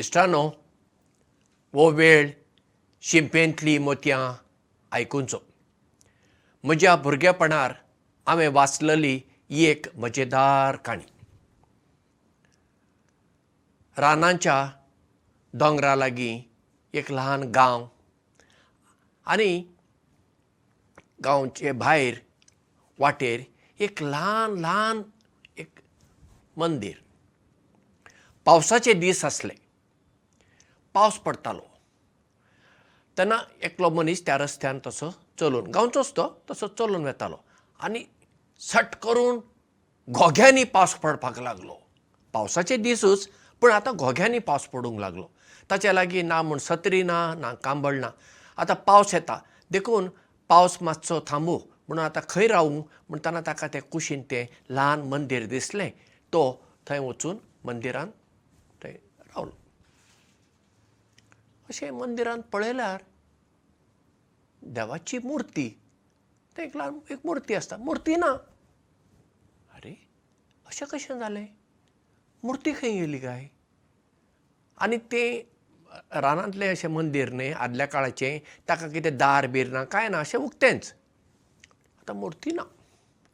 इश्टानो वो वेळ शिंपेंतली मोतयां आयकुचो म्हज्या भुरगेपणार हांवें वाचलेली ही एक मजेदार काणी. रानांच्या दोंगरा लागीं एक ल्हान गांव आनी गांवचे भायर वाटेर एक ल्हान ल्हान एक मंदीर. पावसाचे दीस आसले पावस पडटालो तेन्ना एकलो मनीस त्या रस्त्यान तसो चलून गांवचोच तो तसो चलून वेतालो. आनी सट करून घोग्यांनी पावस पडपाक लागलो. पावसाचे दिसूच पूण आतां घोग्यांनी पावस पडूंक लागलो. ताचे लागीं ना म्हूण सत्री ना ना कांबळ ना. आतां पावस येता. देखून पावस मातसो थांबूं म्हणून आतां खंय रावूं? म्हणटना ताका तें कुशीन तें ल्हान मंदीर दिसलें. तो थंय वचून मंदिरांत थंय रावलो अशें मंदिरांत पळयल्यार देवाची मुर्ती एक ल्हान एक मुर्ती आसता. मुर्ती ना. अरे अशें कशें जालें? मुर्ती खंय गेली काय? आनी तें रानांतलें अशें मंदीर न्ही आदल्या काळाचें ताका कितें दार बीर ना कांय ना अशें उक्तेंच. आतां मुर्ती ना.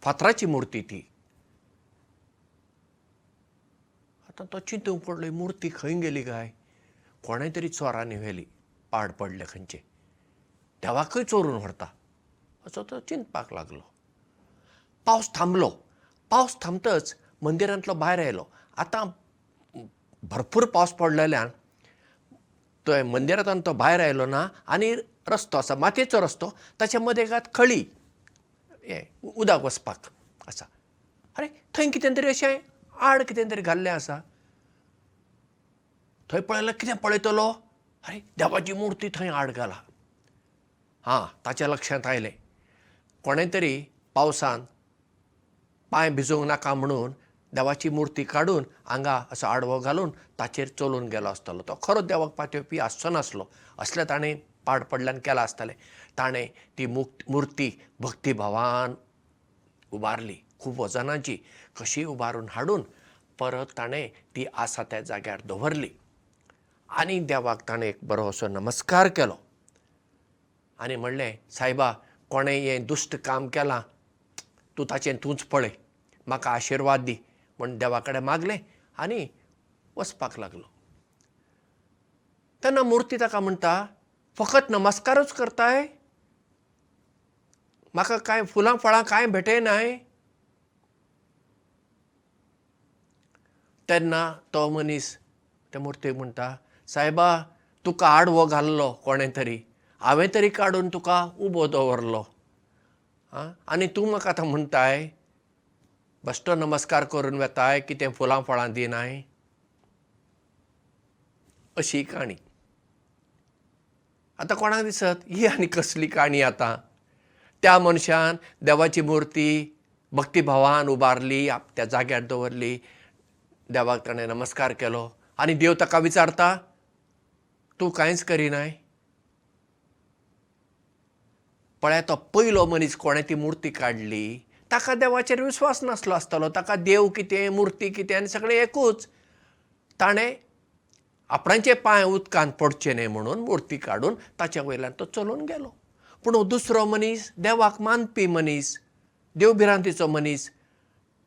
फातराची मुर्ती ती. आतां तो चिंतूंक पडलो ही मुर्ती खंय गेली काय कोणें तरी चोरांनी व्हेली पाड पडले खंयचे. देवाकय चोरून व्हरता. असो तो चिंतपाक लागलो. पावस थांबलो. पावस थांबतच मंदिरांतलो भायर आयलो. आतां भरपूर पावस पडलेल्यान तो मंदिरांतल्यान तो भायर आयलो ना आनी रस्तो आसा मातयेचो रस्तो ताचे मदें एकात खळी. हें उदक वचपाक आसा. अरे थंय कितें तरी अशें आड कितें तरी घाल्लें आसा थंय पळयल्यार कितें पळयतलो? अरे देवाची मुर्ती थंय आड घाला. हां ताच्या लक्षांत आयलें. कोणें तरी पावसान पांय भिजोवंक नाका म्हणून देवाची मुर्ती काडून हांगा असो आडवो घालून ताचेर चलून गेलो आसतलो तो. खरो देवाक पातयेवपी आसचो नासलो. असलें ताणें पाड पडल्यान केलां आसतलें. ताणें ती मुक्त मुर्ती भक्तिभावान उबारली खूब वजनाची कशी उबारून हाडून परत ताणें ती आसा त्या जाग्यार दवरली आनी देवाक ताणें एक बरो असो नमस्कार केलो. आनी म्हणलें सायबा कोणें हें दुश्ट काम केलां तूं ताचें तूंच पळय म्हाका आशिर्वाद दी. म्हण देवा कडेन मागलें आनी वचपाक लागलो. तेन्ना मुर्ती ताका म्हणटा फकत नमस्कारूच करताय? म्हाका कांय फुलां फळां कांय भेटयनाय? तेन्ना तो मनीस त्या मुर्तेक म्हणटा सायबा तुका आडवो घाल्लो कोणें तरी. हांवें तरी काडून तुका उबो दवरलो. आं आनी तूं म्हाका आतां म्हणटाय बेश्टो नमस्कार करून वेताय कितें फुलां फळां दिनाय? अशी काणी. आतां कोणाक दिसत? ही आनी कसली काणी आतां? त्या मनशान देवाची मुर्ती भक्तिभावान उबारली आप त्या जाग्यार दवरली. देवाक ताणें नमस्कार केलो. आनी देव ताका विचारता तूं कांयच करिनाय पळय तो पयलो मनीस कोणें ती मुर्ती काडली ताका देवाचेर विस्वास नासलो आसतलो ताका देव कितें मुर्ती कितें आनी सगळें एकूच. ताणें आपणाचे पांय उदकांत पडचे न्हय म्हणून मुर्ती काडून ताच्या वयल्यान तो चलून गेलो. पूण दुसरो मनीस देवाक मानपी मनीस देवभिरांतीचो मनीस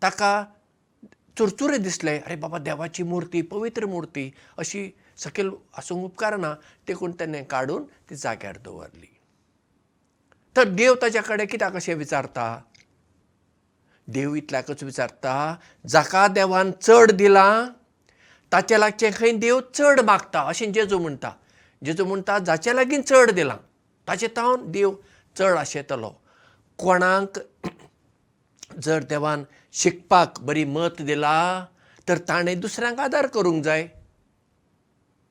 ताका चुरचुरे दिसले अरे बाबा देवाची मुर्ती पवित्र मुर्ती अशी सकयल आसूंक उपकारना देखून तेणें काडून ती जाग्यार दवरली. तर देव ताच्या कडेन कित्याक अशें विचारता? देव इतल्याकच विचारता जाका देवान चड दिलां ताचे लागचें खंय देव चड मागता अशें जेजू म्हणटा. जेजू म्हणटा जाचे लागीं चड दिलां ताचे तावन देव चड आशेतलो. कोणाक जर देवान शिकपाक बरी मत दिला तर ताणें दुसऱ्यांक आदार करूंक जाय.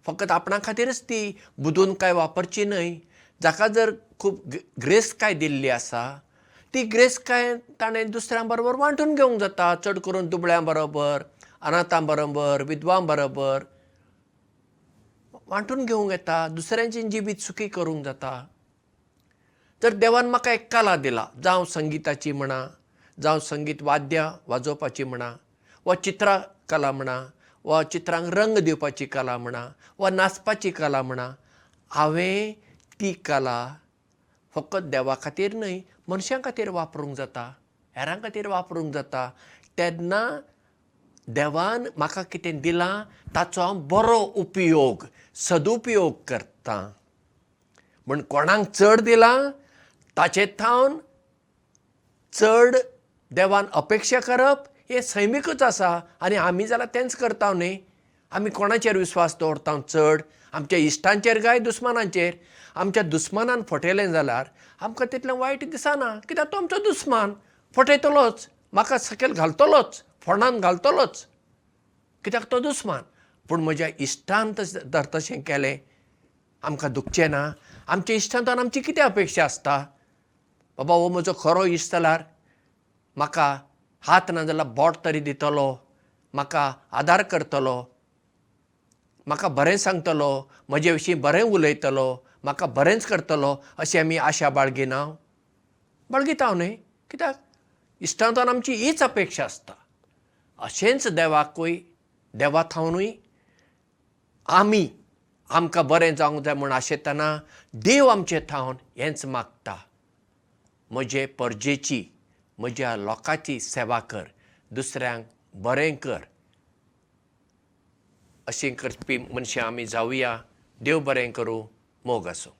फकत आपणा खातीरच ती बुदून कांय वापरची न्हय. जाका जर खूब ग्रेस काय दिल्ली आसा ती ग्रेस काय ताणें दुसऱ्यां बरोबर वांटून घेवंक जाता. चड करून दुबळ्यां बरोबर अनाथां बरोबर विधवां बरोबर. वांटून घेवंक येता दुसऱ्यांचें जिवीत सुखी करूंक जाता. जर देवान म्हाका एक कला दिला जावं संगिताची म्हणा जावं संगीत वाद्यां वाजोवपाची म्हणा वा चित्रकला म्हणा वा चित्रांक रंग दिवपाची कला म्हणा वा नाचपाची कला म्हणा हांवें ती कला फकत देवा खातीर न्हय मनशां खातीर वापरूंक जाता हेरां खातीर वापरूंक जाता. तेन्ना देवान म्हाका कितें दिलां ताचो हांव बरो उपयोग सदुपयोग करतां. म्हण कोणाक चड दिलां ताचे थावन चड देवान अपेक्षा करप हें सैमीकच आसा आनी आमी जाल्यार तेंच करता न्ही. आमी कोणाचेर विस्वास दवरता चड? आमच्या इश्टांचेर काय दुस्मानांचेर? आमच्या दुस्मानान फटयलें जाल्यार आमकां तितलें वायट दिसना. कित्याक तो आमचो दुस्मान? फटयतलोच. म्हाका सकयल घालतलोच. फोंडान घालतलोच. कित्याक तो दुस्मान? पूण म्हज्या इश्टान तशें जर तशें केलें. आमकां दुखचें ना आमच्या इश्टांतल्यान आमची कितें अपेक्षा आसता? बाबा हो म्हजो खरो इश्ट जाल्यार म्हाका हात ना जाल्यार बोट तरी दितलो म्हाका आदार करतलो म्हाका बरें सांगतलो म्हजे विशीं बरें उलयतलो म्हाका बरेंच करतलो अशी आमी आशा बाळगिना बाळगिता न्ही कित्याक? इश्टांतल्यान आमची हीच अपेक्षा आसता. अशेंच देवाकूय देवा थावनूय आमी आमकां बरें जावंक जाय म्हूण आशेतना देव आमचे थावन हेंच मागता. म्हजे परजेची म्हज्या लोकांची सेवा कर दुसऱ्यांक बरें कर. अशें करपी मनशां आमी जावया देव बरें करूं मोग आसूं